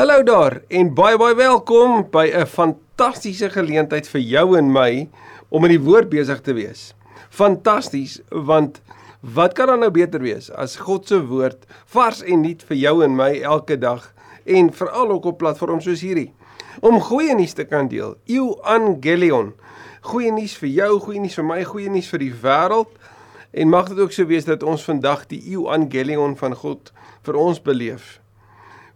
Hallo daar en baie baie welkom by 'n fantastiese geleentheid vir jou en my om in die woord besig te wees. Fantasties want wat kan dan nou beter wees as God se woord vars en nuut vir jou en my elke dag en veral ook op platforms soos hierdie om goeie nuus te kan deel. Evangelion. Goeie nuus vir jou, goeie nuus vir my, goeie nuus vir die wêreld. En mag dit ook so wees dat ons vandag die Evangelion van God vir ons beleef.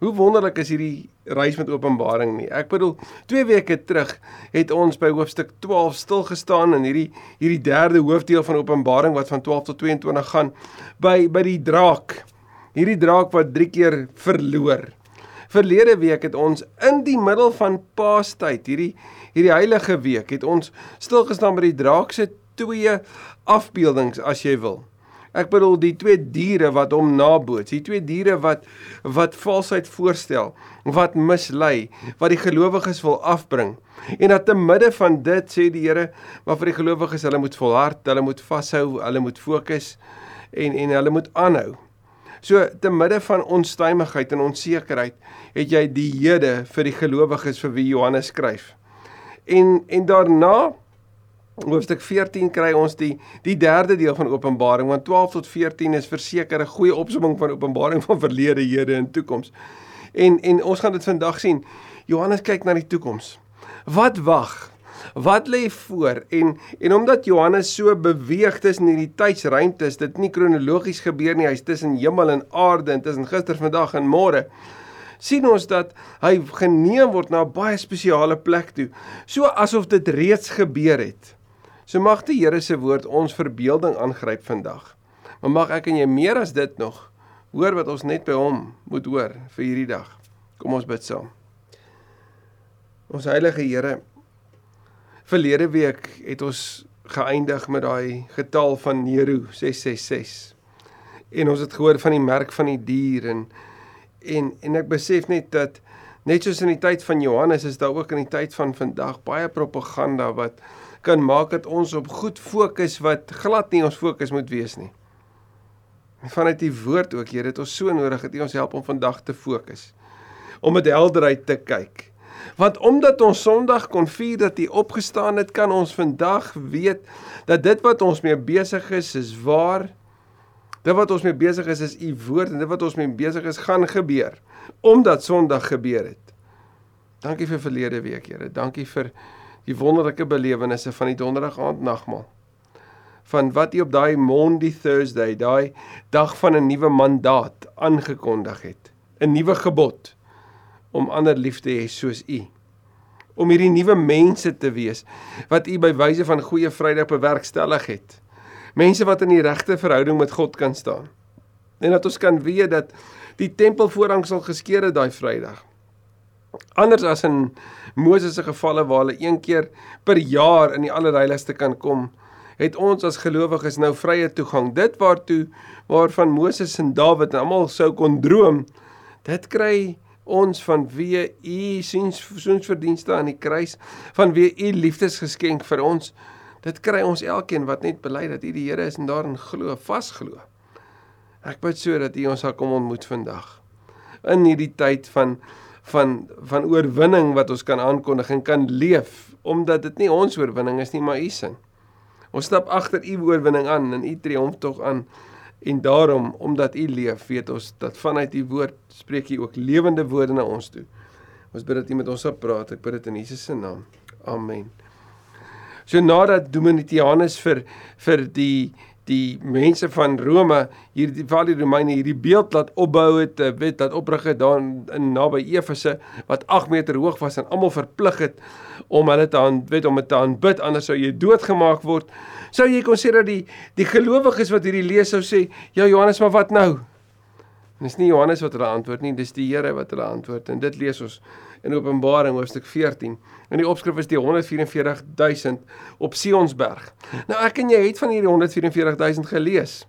Hoe wonderlik is hierdie reis met Openbaring nie. Ek bedoel, 2 weke terug het ons by hoofstuk 12 stil gestaan in hierdie hierdie derde hoofdeel van Openbaring wat van 12 tot 22 gaan by by die draak. Hierdie draak wat 3 keer verloor. Verlede week het ons in die middel van Paastyd, hierdie hierdie heilige week, het ons stil gestaan by die draak se twee afbeeldings as jy wil. Ek bedoel die twee diere wat hom naboots, die twee diere wat wat valsheid voorstel, wat mislei, wat die gelowiges wil afbring. En dat te midde van dit sê die Here, maar vir die gelowiges, hulle moet volhard, hulle moet vashou, hulle moet fokus en en hulle moet aanhou. So te midde van onstuimigheid en onsekerheid, het jy die Here vir die gelowiges vir wie Johannes skryf. En en daarna Hoofstuk 14 kry ons die die derde deel van Openbaring want 12 tot 14 is verseker 'n goeie opsomming van Openbaring van verlede, hede en toekoms. En en ons gaan dit vandag sien. Johannes kyk na die toekoms. Wat wag? Wat lê voor? En en omdat Johannes so beweeg tussen hierdie tydsruimtes, dit nie kronologies gebeur nie, hy's tussen hemel en aarde en tussen gister, vandag en môre sien ons dat hy geneem word na 'n baie spesiale plek toe, so asof dit reeds gebeur het. So mag die Here se woord ons verbeelding aangryp vandag. Maar mag ek en jy meer as dit nog hoor wat ons net by hom moet hoor vir hierdie dag. Kom ons bid saam. Ons heilige Here, verlede week het ons geëindig met daai getal van Nero 666. En ons het gehoor van die merk van die dier en en en ek besef net dat net soos in die tyd van Johannes is daar ook in die tyd van vandag baie propaganda wat kan maak dat ons op goed fokus wat glad nie ons fokus moet wees nie. Vanuit die woord ook, Here, dit ons so nodig dat U ons help om vandag te fokus. Om met helderheid te kyk. Want omdat ons Sondag kon vier dat U opgestaan het, kan ons vandag weet dat dit wat ons mee besig is, is waar. Dit wat ons mee besig is, is U woord en dit wat ons mee besig is, gaan gebeur omdat Sondag gebeur het. Dankie vir verlede week, Here. Dankie vir die wonderlike belewennisse van die donderdag aand nagmaal. Van wat U op daai Monday Thursday, daai dag van 'n nuwe mandaat aangekondig het. 'n Nuwe gebod om ander lief te hê soos U. Om hierdie nuwe mense te wees wat U by wyse van goeie Vrydag bewerkstellig het. Mense wat in die regte verhouding met God kan staan. En dat ons kan weet dat die tempelvoorhang sal geskeur het daai Vrydag. Anders as in Moses se gevalle waar hulle een keer per jaar in die allerheiligste kan kom, het ons as gelowiges nou vrye toegang. Dit waartoe waarvan Moses en Dawid almal sou kon droom, dit kry ons van wie u siens soens verdienste aan die kruis, van wie u liefdesgeskenk vir ons. Dit kry ons elkeen wat net bely dat u die Here is en daarin glo, vasglo. Ek bid so dat u ons sal kom ontmoet vandag. In hierdie tyd van van van oorwinning wat ons kan aankondig en kan leef omdat dit nie ons oorwinning is nie maar u sin. Ons stap agter u oorwinning aan en u triomf tog aan en daarom omdat u leef weet ons dat vanuit u woord spreek u ook lewende woorde na ons toe. Ons bid dat u met ons sal praat. Ek bid dit in Jesus se naam. Amen. So nadat Dominitianus vir vir die die mense van Rome hierdie waar die Romeine hierdie beeld laat opbou het, eh, weet dat oprig het daar in naby Efese wat 8 meter hoog was en almal verplig het om hulle te aan weet om te aanbid anders sou jy doodgemaak word. Sou jy kon sê dat die die gelowiges wat hierdie lees sou sê, ja Johannes, maar wat nou? En dis nie Johannes wat hulle antwoord nie, dis die Here wat hulle antwoord en dit lees ons in Openbaring hoofstuk 14. En die opskrif is die 144000 op Sionsberg. Nou ek en jy het van hierdie 144000 gelees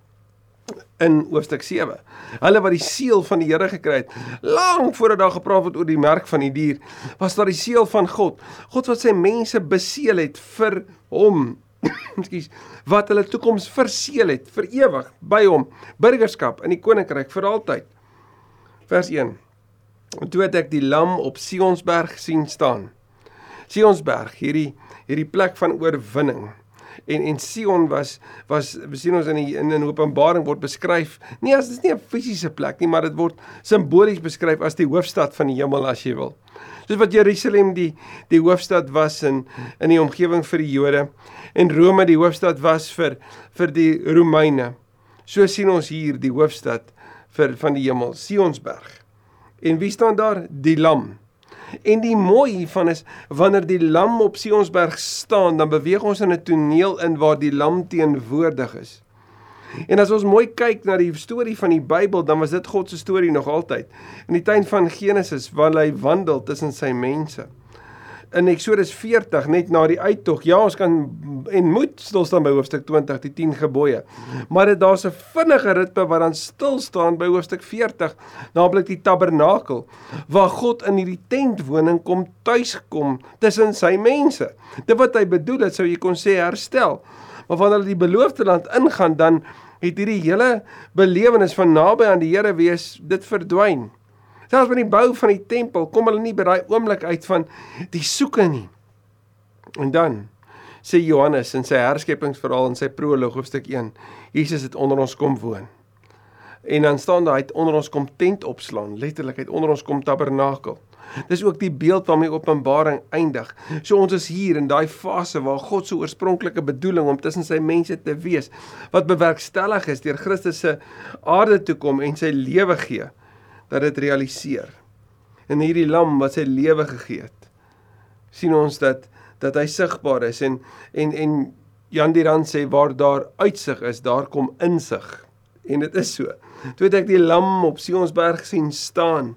in hoofstuk 7. Hulle wat die seël van die Here gekry het, lank voordat daar gepraat word oor die merk van die dier, was daar die seël van God. God wat sy mense beseël het vir hom. Ekskuus, wat hulle toekoms verseël het vir ewig by hom, burgerskap in die koninkryk vir altyd. Vers 1 En toe het ek die lam op Sionsberg sien staan. Sionsberg, hierdie hierdie plek van oorwinning. En en Sion was was we sien ons in die, in 'n Openbaring word beskryf nie as dit is nie 'n fisiese plek nie, maar dit word simbolies beskryf as die hoofstad van die hemel as jy wil. Soos wat Jerusalem die die hoofstad was in in die omgewing vir die Jode en Rome die hoofstad was vir vir die Romeine. So sien ons hier die hoofstad vir van die hemel, Sionsberg. En wie staan daar? Die lam. En die mooi hiervan is wanneer die lam op Sionsberg staan, dan beweeg ons in 'n toneel in waar die lam teenwoordig is. En as ons mooi kyk na die storie van die Bybel, dan was dit God se storie nog altyd. In die tuin van Genesis waar hy wandel tussen sy mense in Eksodus 40 net na die uittog. Ja, ons kan en moet stil staan by hoofstuk 20, die 10 gebooie. Maar dit daar's 'n vinnige ritme wat dan stil staan by hoofstuk 40, naamlik die tabernakel, waar God in hierdie tentwoning kom tuis kom tussen sy mense. Dit wat hy bedoel het, sou jy kon sê herstel. Maar wanneer hulle die beloofde land ingaan, dan het hierdie hele belewenis van naby aan die Here wees, dit verdwyn. Selfs by die bou van die tempel kom hulle nie by daai oomblik uit van die soeke nie. En dan sê Johannes in sy herskepingsverhaal in sy proloog hoofstuk 1, Jesus het onder ons kom woon. En dan staan daar hy het onder ons kom tent opslaan, letterlik het onder ons kom tabernakel. Dis ook die beeld waarmee Openbaring eindig. So ons is hier in daai fase waar God se oorspronklike bedoeling om tussen sy mense te wees, wat bewerkstellig is deur Christus se aarde toe kom en sy lewe gee dat dit realiseer. En hierdie lam wat sy lewe gegee het, sien ons dat dat hy sigbaar is en en en Jan Dirand sê waar daar uitsig is, daar kom insig. En dit is so. Toe het ek die lam op Sionsberg sien staan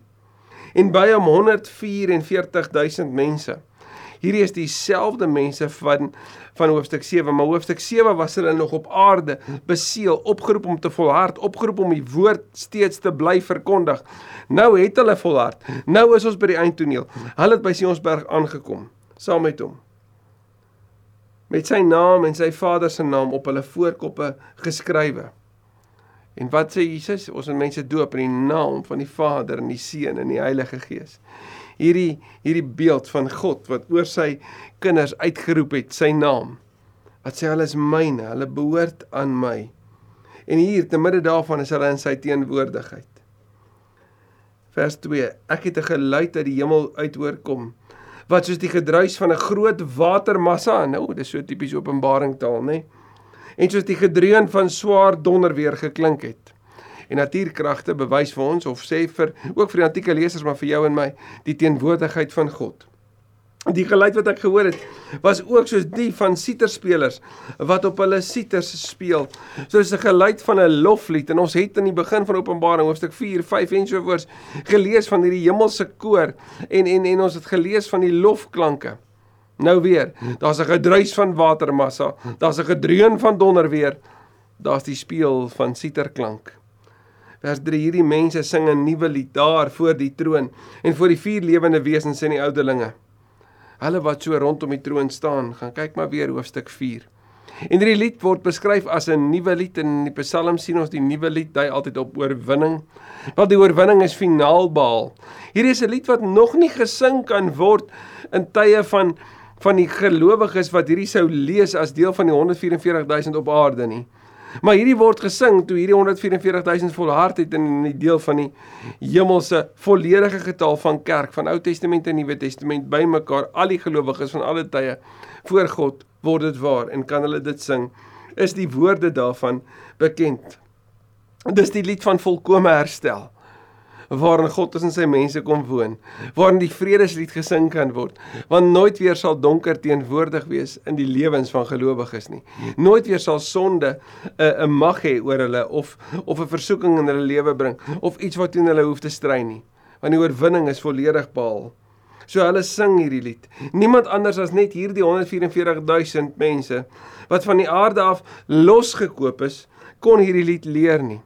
en by hom 144000 mense. Hierdie is dieselfde mense van van hoofstuk 7, maar hoofstuk 7 was hulle nog op aarde, beseël, opgeroep om te volhard, opgeroep om die woord steeds te bly verkondig. Nou het hulle volhard. Nou is ons by die eindtoneel. Hulle het by Sionsberg aangekom saam met hom. Met sy naam en sy Vader se naam op hulle voorkoppe geskrywe. En wat sê Jesus? Ons moet mense doop in die naam van die Vader en die Seun en die Heilige Gees hierdie hierdie beeld van God wat oor sy kinders uitgeroep het sy naam. Wat sê hulle is myne, hulle behoort aan my. En hier te midde daarvan is hulle in sy teenwoordigheid. Vers 2: Ek het 'n geluid uit die hemel uithoor kom wat soos die gedruis van 'n groot watermassa, nou dis so tipies Openbaring taal, nê? En soos die gedreun van swaar donder weer geklink het en natuurkragte bewys vir ons of sê vir ook vir die antieke lesers maar vir jou en my die teenwoordigheid van God. Die geluid wat ek gehoor het was ook soos die van siterspelers wat op hulle siters speel. Soos 'n geluid van 'n loflied en ons het in die begin van Openbaring hoofstuk 4, 5 en so voort gelees van hierdie hemelse koor en en en ons het gelees van die lofklanke. Nou weer, daar's 'n gedruis van watermassa, daar's 'n gedreun van donder weer. Daar's die speel van siterklank. Vers 3: Hierdie mense sing 'n nuwe lied daar voor die troon en voor die vier lewende wesens en die ouderlinge. Hulle wat so rondom die troon staan, gaan kyk maar weer hoofstuk 4. En hierdie lied word beskryf as 'n nuwe lied en in die Psalm sien ons die nuwe lied dui altyd op oorwinning. Want die oorwinning is finaal behaal. Hierdie is 'n lied wat nog nie gesing kan word in tye van van die gelowiges wat hierdie sou lees as deel van die 144000 op aarde nie. Maar hierdie word gesing toe hierdie 144000 volhard het in die deel van die hemelse volledige getal van kerk van Ou Testament en Nuwe Testament bymekaar al die gelowiges van alle tye voor God word dit waar en kan hulle dit sing is die woorde daarvan bekend. Dis die lied van volkomme herstel waarin God tussen sy mense kom woon, waarin die vredeslied gesing kan word, want nooit weer sal donker teenwoordig wees in die lewens van gelowiges nie. Nooit weer sal sonde 'n uh, 'n mag hê oor hulle of of 'n versoeking in hulle lewe bring of iets wat teen hulle hoef te stry nie, want die oorwinning is volledig behaal. So hulle sing hierdie lied. Niemand anders as net hierdie 144000 mense wat van die aarde af losgekoop is, kon hierdie lied leer nie.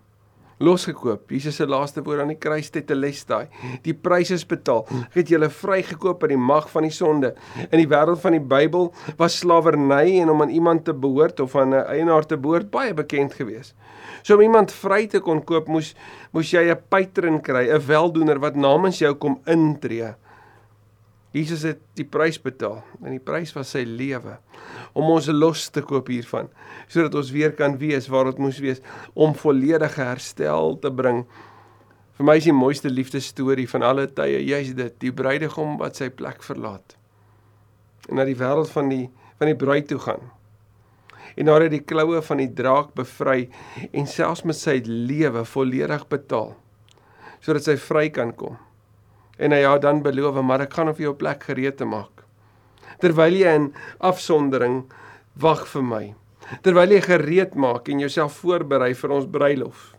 Losgekoop. Jesus se laaste woord aan die kruis tetelestai. Die prys is betaal. Ek het julle vrygekoop uit die mag van die sonde. In die wêreld van die Bybel was slawerny en om aan iemand te behoort of aan 'n eienaar te behoort baie bekend geweest. So om iemand vry te kon koop, moes moes jy 'n patron kry, 'n weldoener wat namens jou kom intree. Jesus het die prys betaal en die prys was sy lewe om ons los te koop hiervan sodat ons weer kan wees waar dit moes wees om volledige herstel te bring. Vir my is die mooiste liefdesstorie van alle tye juis dit, die bruidegom wat sy plek verlaat en na die wêreld van die van die bruid toe gaan. En daar het die kloue van die draak bevry en selfs met sy lewe volledig betaal sodat sy vry kan kom. En hy ja dan beloof, maar ek gaan op jou plek gereed te maak. Terwyl jy in afsondering wag vir my. Terwyl jy gereed maak en jouself voorberei vir ons bruilof.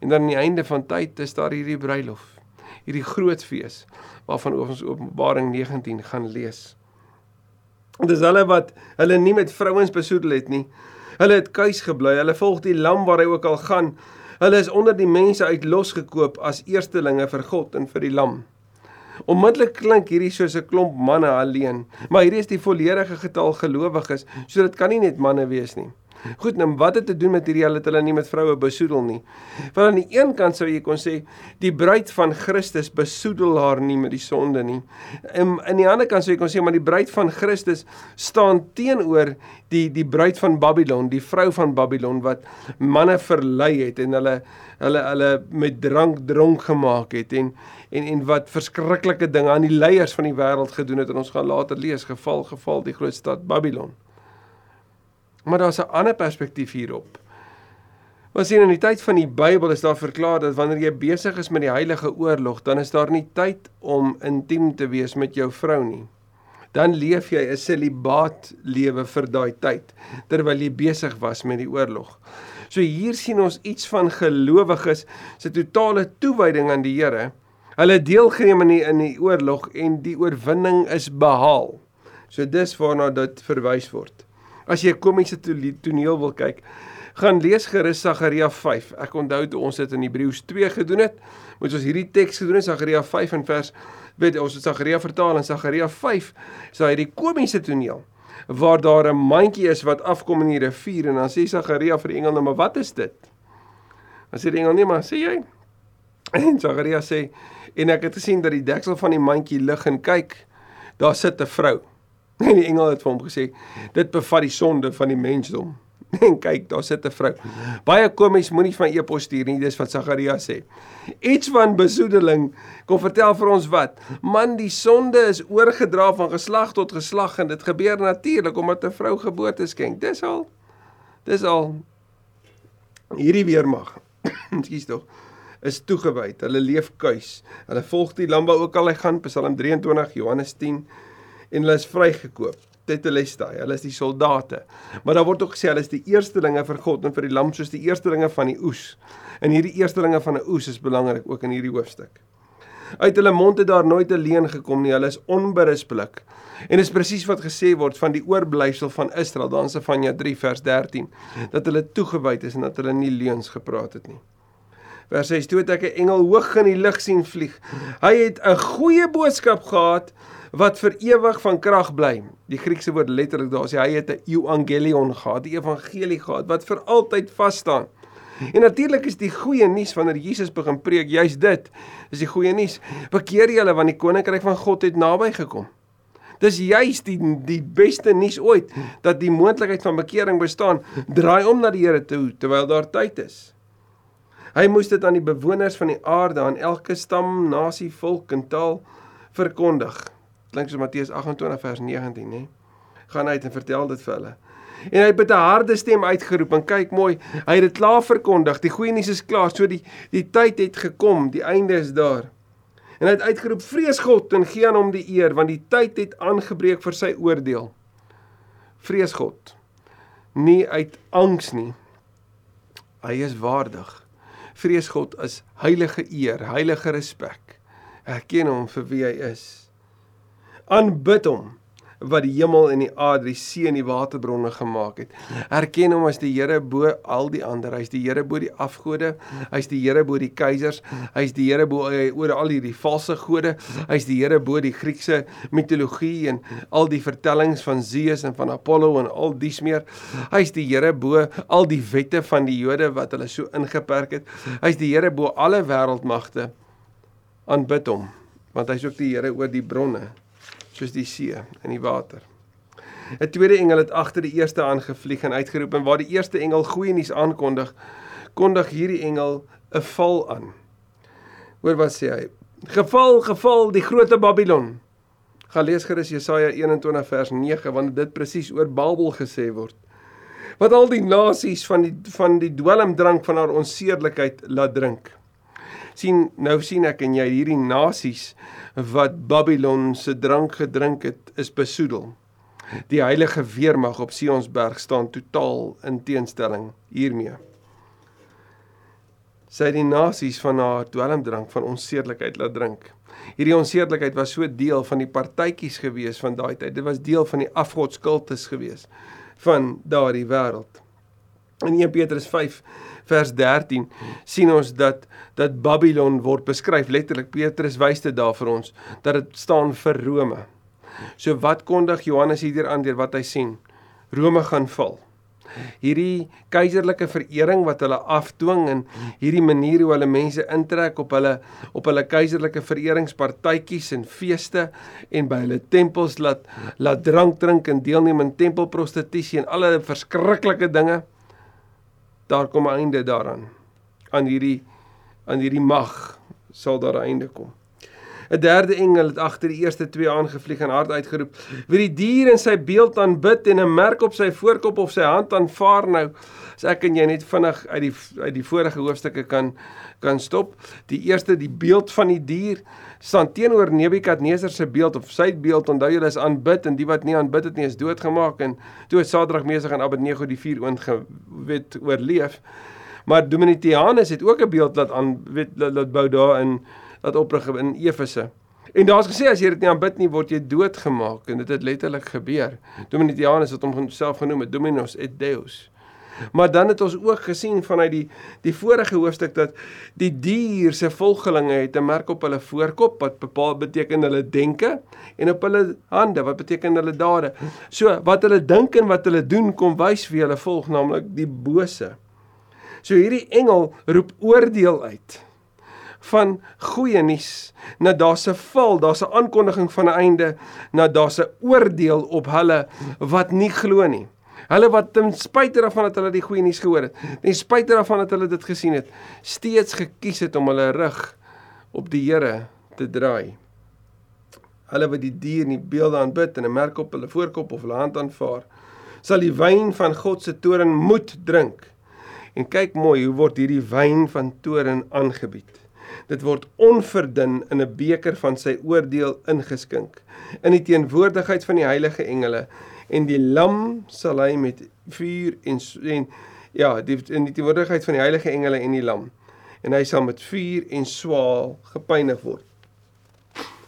En dan aan die einde van tyd is daar hierdie bruilof. Hierdie groot fees waarvan ons Openbaring 19 gaan lees. Dis hulle wat hulle nie met vrouens besoedel het nie. Hulle het kuis gebly. Hulle volg die lam waar hy ook al gaan. Hulle is onder die mense uit losgekoop as eerstelinge vir God en vir die lam. Onmiddellik klink hierdie soos 'n klomp manne alleen, maar hierdie is die volledige getal gelowiges, so dit kan nie net manne wees nie. Goed, nou wat het te doen met hierdie dat hulle nie met vroue besoedel nie? Want aan die een kant sou jy kon sê die bruid van Christus besoedel haar nie met die sonde nie. En aan die ander kant sou jy kon sê maar die bruid van Christus staan teenoor die die bruid van Babylon, die vrou van Babylon wat manne verlei het en hulle hulle hulle met drank dronk gemaak het en en en wat verskriklike dinge aan die leiers van die wêreld gedoen het en ons gaan later lees geval geval die groot stad Babylon. Maar daar's 'n ander perspektief hierop. Ons sien in die tyd van die Bybel is daar verklaar dat wanneer jy besig is met die heilige oorlog, dan is daar nie tyd om intiem te wees met jou vrou nie. Dan leef jy 'n celibaat lewe vir daai tyd terwyl jy besig was met die oorlog. So hier sien ons iets van gelowiges se totale toewyding aan die Here. Hulle deelgeneem in die, in die oorlog en die oorwinning is behaal. So dis waarna dit verwys word. As jy 'n komiese toneel wil kyk, gaan lees gerus Sagaria 5. Ek onthou toe ons dit in Hebreërs 2 gedoen het, moet ons hierdie teks gedoen het Sagaria 5 en vers weet ons het Sagaria vertaal en Sagaria 5 sê hy die komiese toneel waar daar 'n mandjie is wat afkom in die rivier en dan sê Sagaria vir die engel nou maar wat is dit? Dan sê die engel nee maar sê jy en Sagaria sê en ek het gesien dat die deksel van die mandjie lig en kyk daar sit 'n vrou En die engel het vir hom gesê: "Dit bevat die sonde van die mensdom." En kyk, daar sit 'n vrou. Baie komies moenie van e-pos stuur nie, dis wat Sagaria sê. Iets van besoedeling kom vertel vir ons wat? Man, die sonde is oorgedra van geslag tot geslag en dit gebeur natuurlik omdat 'n vrou geboorte skenk. Dis al. Dis al. Hierdie weermag. Ekskuus tog is toegewy. Hulle leef kuis. Hulle volg die landbou ook al hy gaan Psalm 23 Johannes 10 en hulle is vrygekoop. Tetelestai, hulle is die soldate. Maar daar word ook gesê hulle is die eerstelinge vir God en vir die lam soos die eerstelinge van die oes. En hierdie eerstelinge van 'n oes is belangrik ook in hierdie hoofstuk. Uit hulle mond het daar nooit 'n leuen gekom nie. Hulle is onberispelik. En dis presies wat gesê word van die oorblyfsel van Israel, dan Sefanja 3 vers 13, dat hulle toegewyd is en dat hulle nie leuns gepraat het nie. Vers 6: Toe het ek 'n engel hoog in die lug sien vlieg. Hy het 'n goeie boodskap gehad wat vir ewig van krag bly. Die Griekse woord letterlik daar sê hy het 'n euangelion gehad, die evangelie gehad wat vir altyd vas staan. En natuurlik is die goeie nuus wanneer Jesus begin preek, juis dit. Dis die goeie nuus. Bekeer julle want die koninkryk van God het naby gekom. Dis juis die die beste nuus ooit dat die moontlikheid van bekering bestaan. Draai om na die Here toe terwyl daar tyd is. Hy moes dit aan die bewoners van die aarde, aan elke stam, nasie, volk en taal verkondig klink so Matteus 28 vers 19, nê? Gaan uit en vertel dit vir hulle. En hy het met 'n harde stem uitgeroep en kyk mooi, hy het dit klaar verkondig. Die goeie nuus is klaar. So die die tyd het gekom, die einde is daar. En hy het uitgeroep: "Vrees God en gee aan hom die eer, want die tyd het aangebreek vir sy oordeel." Vrees God. Nie uit angs nie. Hy is waardig. Vrees God is heilige eer, heilige respek. Erken hom vir wie hy is aanbid hom wat die hemel en die aarde, die see en die waterbronne gemaak het. Erken hom as die Here bo al die ander. Hy's die Here bo die afgode. Hy's die Here bo die keisers. Hy's die Here bo eh, oor al hierdie valse gode. Hy's die Here bo die Griekse mitologie en al die vertellings van Zeus en van Apollo en al dies meer. Hy's die Here bo al die wette van die Jode wat hulle so ingeperk het. Hy's die Here bo alle wêreldmagte. Aanbid hom want hy's ook die Here oor die bronne soos die see en die water. 'n Tweede engel het agter die eerste aangevlieg en uitgeroep en waar die eerste engel goeie nuus aankondig, kondig hierdie engel 'n val aan. Hoor wat sê hy? Geval, geval die groot Babylon. Gaan lees gerus Jesaja 21 vers 9 want dit presies oor Babel gesê word. Wat al die nasies van die van die dwelmdrank van haar onseerlikheid laat drink sien nou sien ek en jy hierdie nasies wat Babylon se drank gedrink het is besoedel. Die heilige weermag op Sionsberg staan totaal in teenstelling hiermee. Sy die nasies van haar dwelmdrank van onseerlikheid laat drink. Hierdie onseerlikheid was so deel van die partytjies gewees van daai tyd. Dit was deel van die afgodskultus gewees van daardie wêreld. In 1 Petrus 5 vers 13 sien ons dat dat Babylon word beskryf letterlik Petrus wys dit daar vir ons dat dit staan vir Rome. So wat kondig Johannes hierdeur aan deur wat hy sien? Rome gaan val. Hierdie keiserlike verering wat hulle afdwing en hierdie manier hoe hulle mense intrek op hulle op hulle keiserlike vereringspartytjies en feeste en by hulle tempels laat laat drank drink en deelneem aan tempelprostitusie en alle verskriklike dinge daar kom 'n einde daaraan. Aan hierdie aan hierdie mag sal daar 'n einde kom. 'n Derde engel het agter die eerste twee aangevlieg en hard uitgeroep: "Wie die dier in sy beeld aanbid en 'n merk op sy voorkop of sy hand aanvaar nou, as ek en jy net vinnig uit die uit die vorige hoofstukke kan kan stop. Die eerste die beeld van die dier staan teenoor Nebukadneser se beeld of sy beeld. Onthou julle is aanbid en die wat nie aanbid het nie is doodgemaak en toe het Sadrag Mesig en Abednego die vuur oond gewet oorleef. Maar Domitianus het ook 'n beeld laat aan weet laat bou daar in laat oprig in Efese. En daar's gesê as jy dit nie aanbid nie word jy doodgemaak en dit het letterlik gebeur. Domitianus het homself genoem Dominus et Deus. Maar dan het ons ook gesien vanuit die die vorige hoofstuk dat die dier se volgelinge het 'n merk op hulle voorkop wat bepaal beteken hulle denke en op hulle hande wat beteken hulle dade. So wat hulle dink en wat hulle doen kom wys wie hulle volg, naamlik die bose. So hierdie engel roep oordeel uit van goeie nuus na daar's 'n val, daar's 'n aankondiging van 'n einde, na daar's 'n oordeel op hulle wat nie glo nie. Hulle wat ten spyte daarvan dat hulle die goeie nuus gehoor het, ten spyte daarvan dat hulle dit gesien het, steeds gekies het om hulle rug op die Here te draai. Hulle wat die dier in die beelde aanbid en 'n merk op hulle voorkop of hulle hand aanvaar, sal die wyn van God se toorn moet drink. En kyk mooi, hoe word hierdie wyn van toorn aangebied? Dit word onverdun in 'n beker van sy oordeel ingeskink in die teenwoordigheid van die heilige engele en die lam sal hy met vuur en en ja, die in die teenwoordigheid van die heilige engele en die lam. En hy sal met vuur en swaal gepynig word.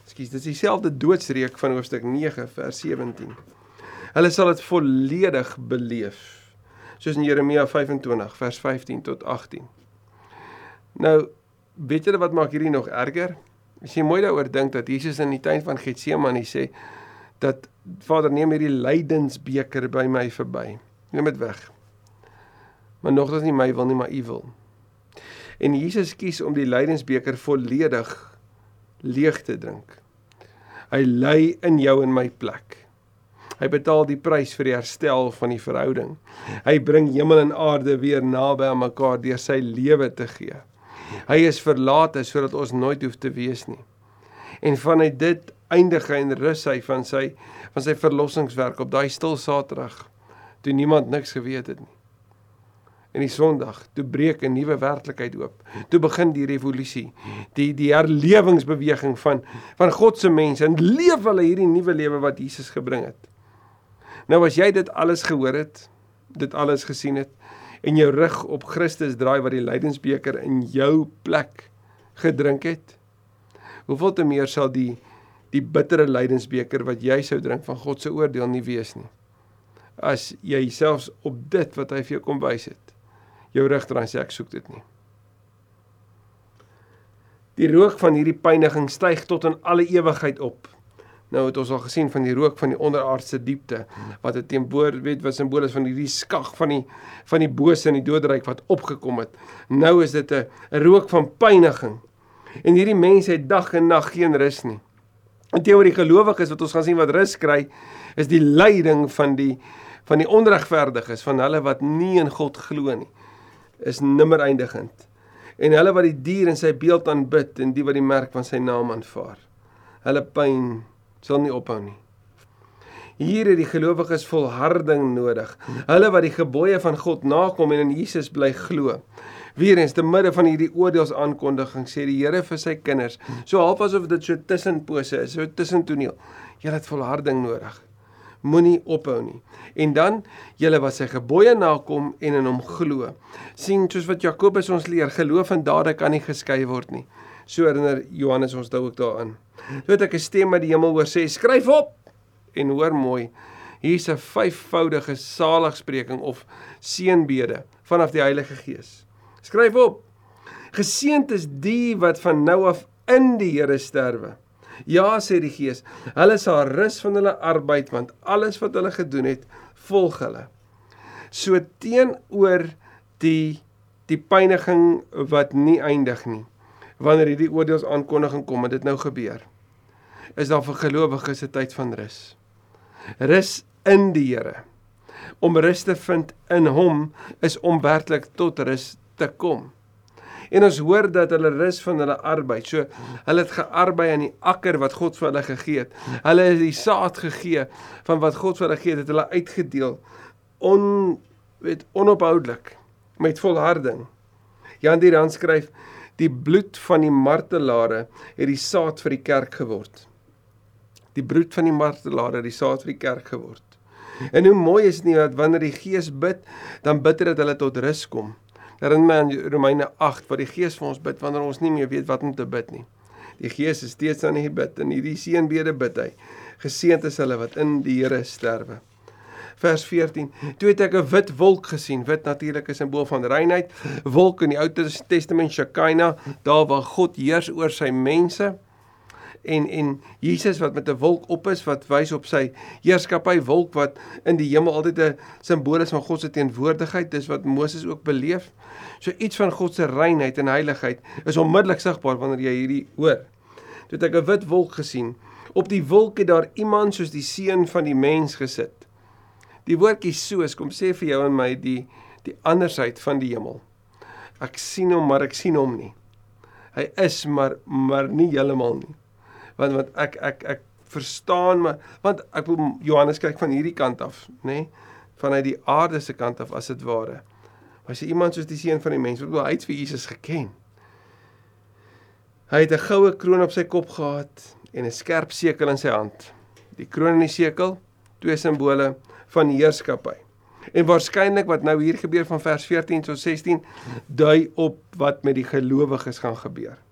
Ekskuus, dit is dieselfde doodsreek van hoofstuk 9 vers 17. Hulle sal dit volledig beleef. Soos in Jeremia 25 vers 15 tot 18. Nou, weet julle wat maak hierdie nog erger? As jy mooi daaroor dink dat Jesus in die tuin van Getsemane sê dat Vader neem hierdie lydensbeker by my verby. Neem dit weg. Maar nogtans nie my wil nie, maar U wil. En Jesus kies om die lydensbeker volledig leeg te drink. Hy ly in jou en my plek. Hy betaal die prys vir die herstel van die verhouding. Hy bring hemel en aarde weer naby aan mekaar deur sy lewe te gee. Hy is verlate sodat ons nooit hoef te wees nie. En vanuit dit eindig hy en rus hy van sy van sy verlossingswerk op daai stil Saterdag toe niemand niks geweet het nie. En die Sondag, toe breek 'n nuwe werklikheid oop. Toe begin die revolusie, die die herlewingsbeweging van van God se mense en leef hulle hierdie nuwe lewe wat Jesus gebring het. Nou as jy dit alles gehoor het, dit alles gesien het en jou rug op Christus draai wat die lydensbeker in jou plek gedrink het, hoeveel te meer sal die die bittere lydensbeker wat jy sou drink van God se oordeel nie wees nie. As jy selfs op dit wat hy vir jou kom wys het, jou rug draai sê ek soek dit nie. Die rook van hierdie pyniging styg tot in alle ewigheid op. Nou het ons al gesien van die rook van die onderaardse diepte wat 'n teemboor weet wat simbool is van hierdie skag van die van die bose in die doodryk wat opgekom het. Nou is dit 'n rook van pyniging. En hierdie mense het dag en nag geen rus nie. En teenoor die gelowiges wat ons gaan sien wat rus kry, is die lyding van die van die onregverdiges, van hulle wat nie in God glo nie, is nimmer eindigend. En hulle wat die dier in sy beeld aanbid en die wat die merk van sy naam aanvaar. Hulle pyn sal nie ophou nie. Hier het die gelowiges volharding nodig. Hulle wat die gebooie van God nakom en in Jesus bly glo. Weerens te midde van hierdie oordeelsaankondiging sê die Here vir sy kinders, so half asof dit so tussenpose is, so tussentoneel. Julle het volharding nodig. Moenie ophou nie. En dan julle wat sy gebooie nakom en in hom glo. sien soos wat Jakobus ons leer, geloof en dade kan nie geskei word nie. So herinner Johannes ons dan ook daaraan. Toe het ek 'n stem uit die hemel hoor sê: "Skryf op." En hoor mooi. Hier's 'n vyfvoudige saligspreking of seënbede vanaf die Heilige Gees. Skryf op. Geseënd is die wat van nou af in die Here sterwe. Ja, sê die Gees, hulle sal rus van hulle arbeid want alles wat hulle gedoen het, volg hulle. So teenoor die die pyniging wat nie eindig nie wanneer hierdie oordeelsaankondiging kom en dit nou gebeur is daar vir gelowiges 'n tyd van rus. Rus in die Here. Om rus te vind in hom is om werklik tot rus te kom. En ons hoor dat hulle rus van hulle arbeid. So hulle het gearbei aan die akker wat God vir hulle gegee het. Hulle het die saad gegee van wat God vir hulle gegee het, het hulle uitgedeel on weet onophoudelik met volharding. Jan Dirand skryf die bloed van die martelare het die saad vir die kerk geword die broed van die martelare, die saad vir die kerk geword. En hoe mooi is nie dat wanneer die Gees bid, dan bid dit dat hulle tot rus kom. Daarin in Romeine 8 waar die Gees vir ons bid wanneer ons nie meer weet wat om te bid nie. Die Gees is steeds aan die bid en hierdie seënbede bid hy. Geseënd is hulle wat in die Here sterwe. Vers 14. Toe het ek 'n wit wolk gesien. Wit natuurlik is 'n simbool van reinheid. Wolk in die Ou Testament Shekinah, daar waar God heers oor sy mense en en Jesus wat met 'n wolk op is wat wys op sy heerskappy wolk wat in die hemel altyd 'n simbool is van God se teenwoordigheid dis wat Moses ook beleef. So iets van God se reinheid en heiligheid is onmiddellik sigbaar wanneer jy hierdie hoor. Toe het ek 'n wit wolk gesien. Op die wolk het daar iemand soos die seun van die mens gesit. Die woordjie soos kom sê vir jou en my die die andersheid van die hemel. Ek sien hom maar ek sien hom nie. Hy is maar maar nie heeltemal nie want want ek ek ek verstaan maar want ek wil Johannes kyk van hierdie kant af, nê? Nee, vanuit die aarde se kant af as dit ware. Maar as jy iemand soos die seun van die mens, wat wil hy het vir Jesus geken? Hy het 'n goue kroon op sy kop gehad en 'n skerp sekel in sy hand. Die kroon en die sekel, twee simbole van heerskappy. En waarskynlik wat nou hier gebeur van vers 14 tot 16 dui op wat met die gelowiges gaan gebeur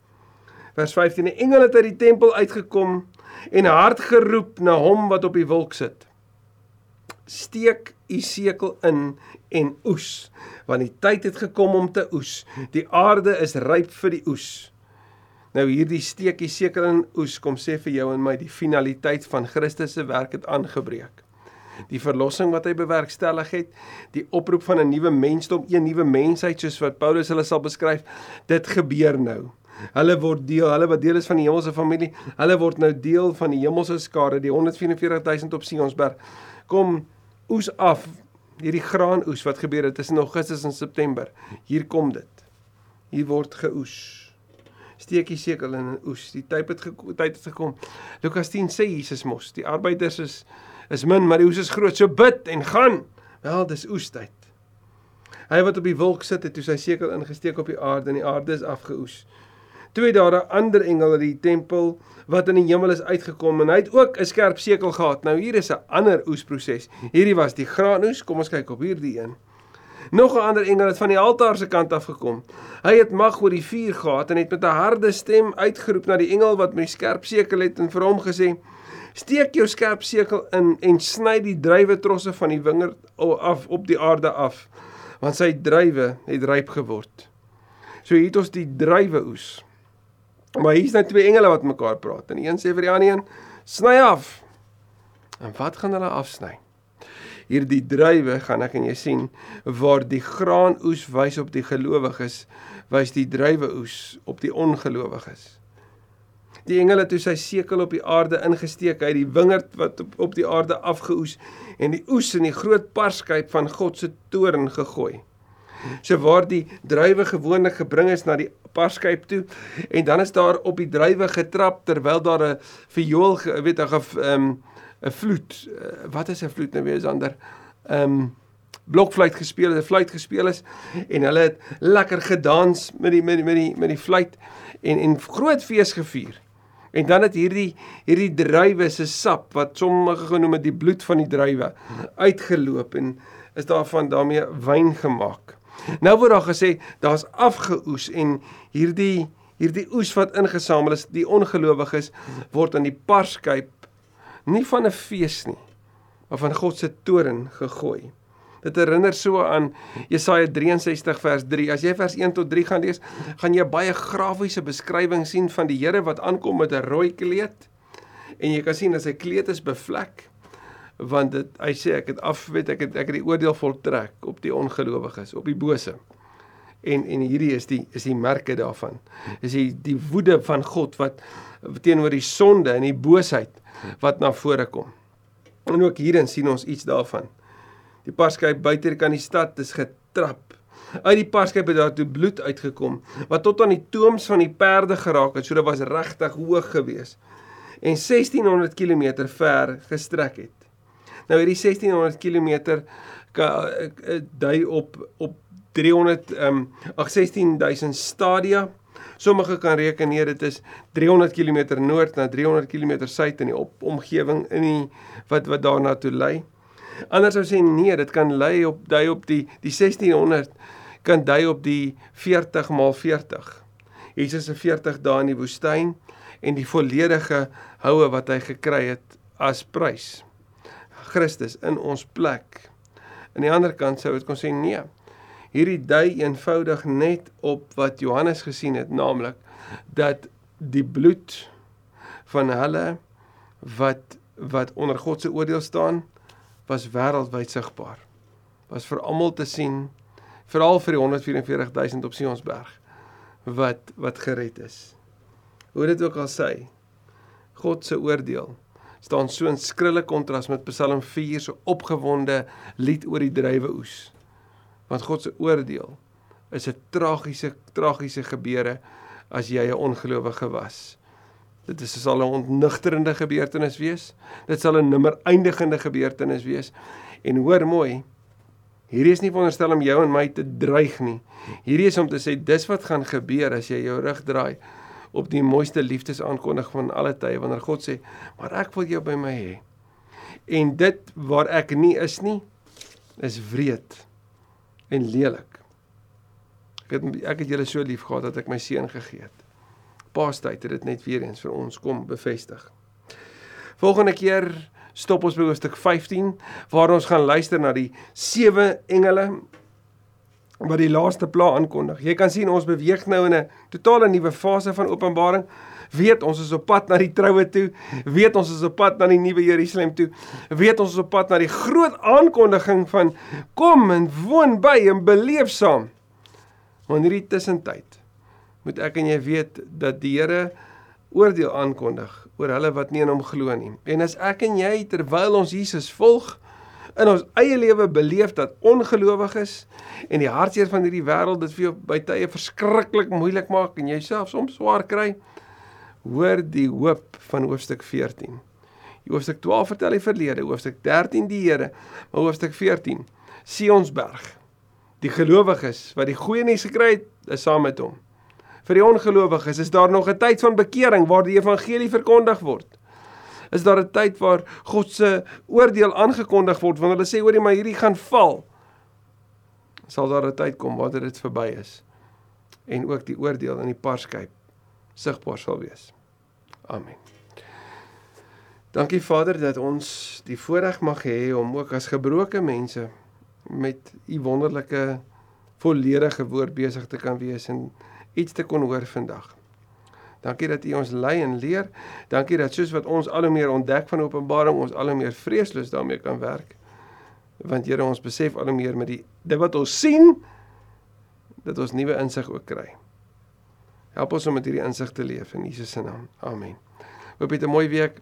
vers 15 'n engel het uit die tempel uitgekom en hard geroep na hom wat op die wolk sit. Steek u sekel in en oes want die tyd het gekom om te oes. Die aarde is ryp vir die oes. Nou hierdie steek u sekel in oes kom sê vir jou en my die finaliteit van Christus se werk het aangebreek. Die verlossing wat hy bewerkstellig het, die oproep van 'n nuwe mensdom, 'n nuwe mensheid soos wat Paulus hulle sal beskryf, dit gebeur nou. Hulle word deel, hulle wat deel is van die hemelse familie, hulle word nou deel van die hemelse skare, die 144000 op Sionsberg. Kom oes af hierdie graanoes wat gebeur het tussen Augustus en September. Hier kom dit. Hier word geoes. Steekie sekel in 'n oes. Die tyd het tyd het gekom. Lukas 10 sê Jesus mos, die arbeiders is is min, maar die oes is groot. So bid en gaan. Wel, dis oestyd. Hy wat op die wolk sit het, toe sy sekel ingesteek op die aarde en die aarde is afgeoes. Toe het daar 'n ander engel uit die tempel wat in die hemel is uitgekom en hy het ook 'n skerp sekel gehad. Nou hier is 'n ander oesproses. Hierdie was die graanoes. Kom ons kyk op hierdie een. Nog 'n ander engel het van die altaar se kant af gekom. Hy het mag oor die vuur gehad en het met 'n harde stem uitgeroep na die engel wat met die skerp sekel het en vir hom gesê: "Steek jou skerp sekel in en sny die druiwetrosse van die wingerd af op die aarde af, want sy druiwe het ryp geword." So hier het ons die druiweoes. Maar hier's nou twee engele wat mekaar praat en een sê vir die ander een: "Sny af." En wat gaan hulle afsny? hierdie druiwe gaan ek en jy sien waar die graanoes wys op die gelowiges, wys die druiweoes op die ongelowiges. Die engele toe sy sekel op die aarde ingesteek, hy die wingerd wat op, op die aarde afgeoes en die oes in die groot parskyp van God se toorn gegooi. So waar die druiwe gewoonlik gebring is na die parskyp toe en dan is daar op die druiwe getrap terwyl daar 'n viool weet 'n ehm 'n vloed. Uh, wat is 'n vloed nou weer ander? Ehm um, blokfluit gespeel, 'n fluit gespeel is en hulle het lekker gedans met die met die met die met die fluit en en groot fees gevier. En dan het hierdie hierdie druiwe se sap wat sommige genoem het die bloed van die druiwe uitgeloop en is daarvan daarmee wyn gemaak. Nou word daar gesê daar's afgeoes en hierdie hierdie oes wat ingesamel is, die ongelowiges word aan die parskyp nie van 'n fees nie, maar van God se toorn gegooi. Dit herinner so aan Jesaja 63 vers 3. As jy vers 1 tot 3 gaan lees, gaan jy baie grafiese beskrywing sien van die Here wat aankom met 'n rooi kleed. En jy kan sien dat sy kleed is bevlek want dit hy sê ek het af weet ek het ek het die oordeel voltrek op die ongelowiges, op die bose. En en hierdie is die is die merke daarvan. Is die die woede van God wat teenoor die sonde en die boosheid wat na vore kom. En ook hierin sien ons iets daarvan. Die parskyp buite kan die stad is getrap. Uit die parskyp het daar toe bloed uitgekom wat tot aan die tooms van die perde geraak het, so dit was regtig hoog geweest en 1600 km ver gestrek het. Nou hierdie 1600 km dui op op 300 ehm um, ag 16000 stadia Sommige kan reken nee, dit is 300 km noord na 300 km suid in die op, omgewing in die wat wat daarna toe lei. Anders sou sê nee, dit kan lei op dui op die die 1600 kan dui op die 40 maal 40. Jesus se 40 dae in die woestyn en die volledige houe wat hy gekry het as prys. Christus in ons plek. Aan die ander kant sou dit kon sê nee hierdie dui eenvoudig net op wat Johannes gesien het, naamlik dat die bloed van hulle wat wat onder God se oordeel staan was wêreldwyd sigbaar. Was vir almal te sien, veral vir die 144000 op Sionsberg wat wat gered is. Hoe dit ook al sê, God se oordeel staan so in skrille kontras met Psalm 4 se opgewonde lied oor die druiweoes want God se oordeel is 'n tragiese tragiese gebeure as jy 'n ongelowige was. Dit is sal 'n ontnigterende gebeurtenis wees. Dit sal 'n nimmer eindigende gebeurtenis wees. En hoor mooi, hierdie is nie veronderstel om jou en my te dreig nie. Hierdie is om te sê dis wat gaan gebeur as jy jou rug draai op die mooiste liefdesaankondiging van alle tye wanneer God sê, "Maar ek wil jou by my hê." En dit waar ek nie is nie, is wreed en lelik. Ek het ek het julle so lief gehad dat ek my seun gegee het. Paastyd het dit net weer eens vir ons kom bevestig. Volgende keer stop ons by hoofstuk 15 waar ons gaan luister na die sewe engele wat die laaste pla aankondig. Jy kan sien ons beweeg nou in 'n totale nuwe fase van Openbaring weet ons is op pad na die troue toe, weet ons is op pad na die nuwe Jerusalem toe, weet ons is op pad na die groot aankondiging van kom en woon by en beleef saam. Maar in hierdie tussentyd moet ek en jy weet dat die Here oordeel aankondig oor hulle wat nie in hom glo nie. En as ek en jy terwyl ons Jesus volg in ons eie lewe beleef dat ongelowig is en die hartseer van hierdie wêreld dit vir jou by tye verskriklik moeilik maak en jouself soms swaar kry, hoor die hoop van hoofstuk 14. Die hoofstuk 12 vertel die verlede, hoofstuk 13 die Here, maar hoofstuk 14 Sionsberg. Die gelowiges wat die goeie nuus gekry het, is saam met hom. Vir die ongelowiges is daar nog 'n tyd van bekering waar die evangelie verkondig word. Is daar 'n tyd waar God se oordeel aangekondig word wanneer hulle sê hoor jy maar hierdie gaan val. sal daar 'n tyd kom wanneer dit verby is en ook die oordeel in die parskyp sigbaar sal wees. Amen. Dankie Vader dat ons die voorreg mag hê om ook as gebroke mense met u wonderlike volledige woord besig te kan wees en iets te kon hoor vandag. Dankie dat U ons lei en leer. Dankie dat soos wat ons al hoe meer ontdek van Openbaring, ons al hoe meer vreesloos daarmee kan werk. Want Here, ons besef al hoe meer met die dit wat ons sien dat ons nuwe insig ook kry. Help ons om met hierdie insig te leef in Jesus se naam. Amen. Hoop jy 'n mooi week.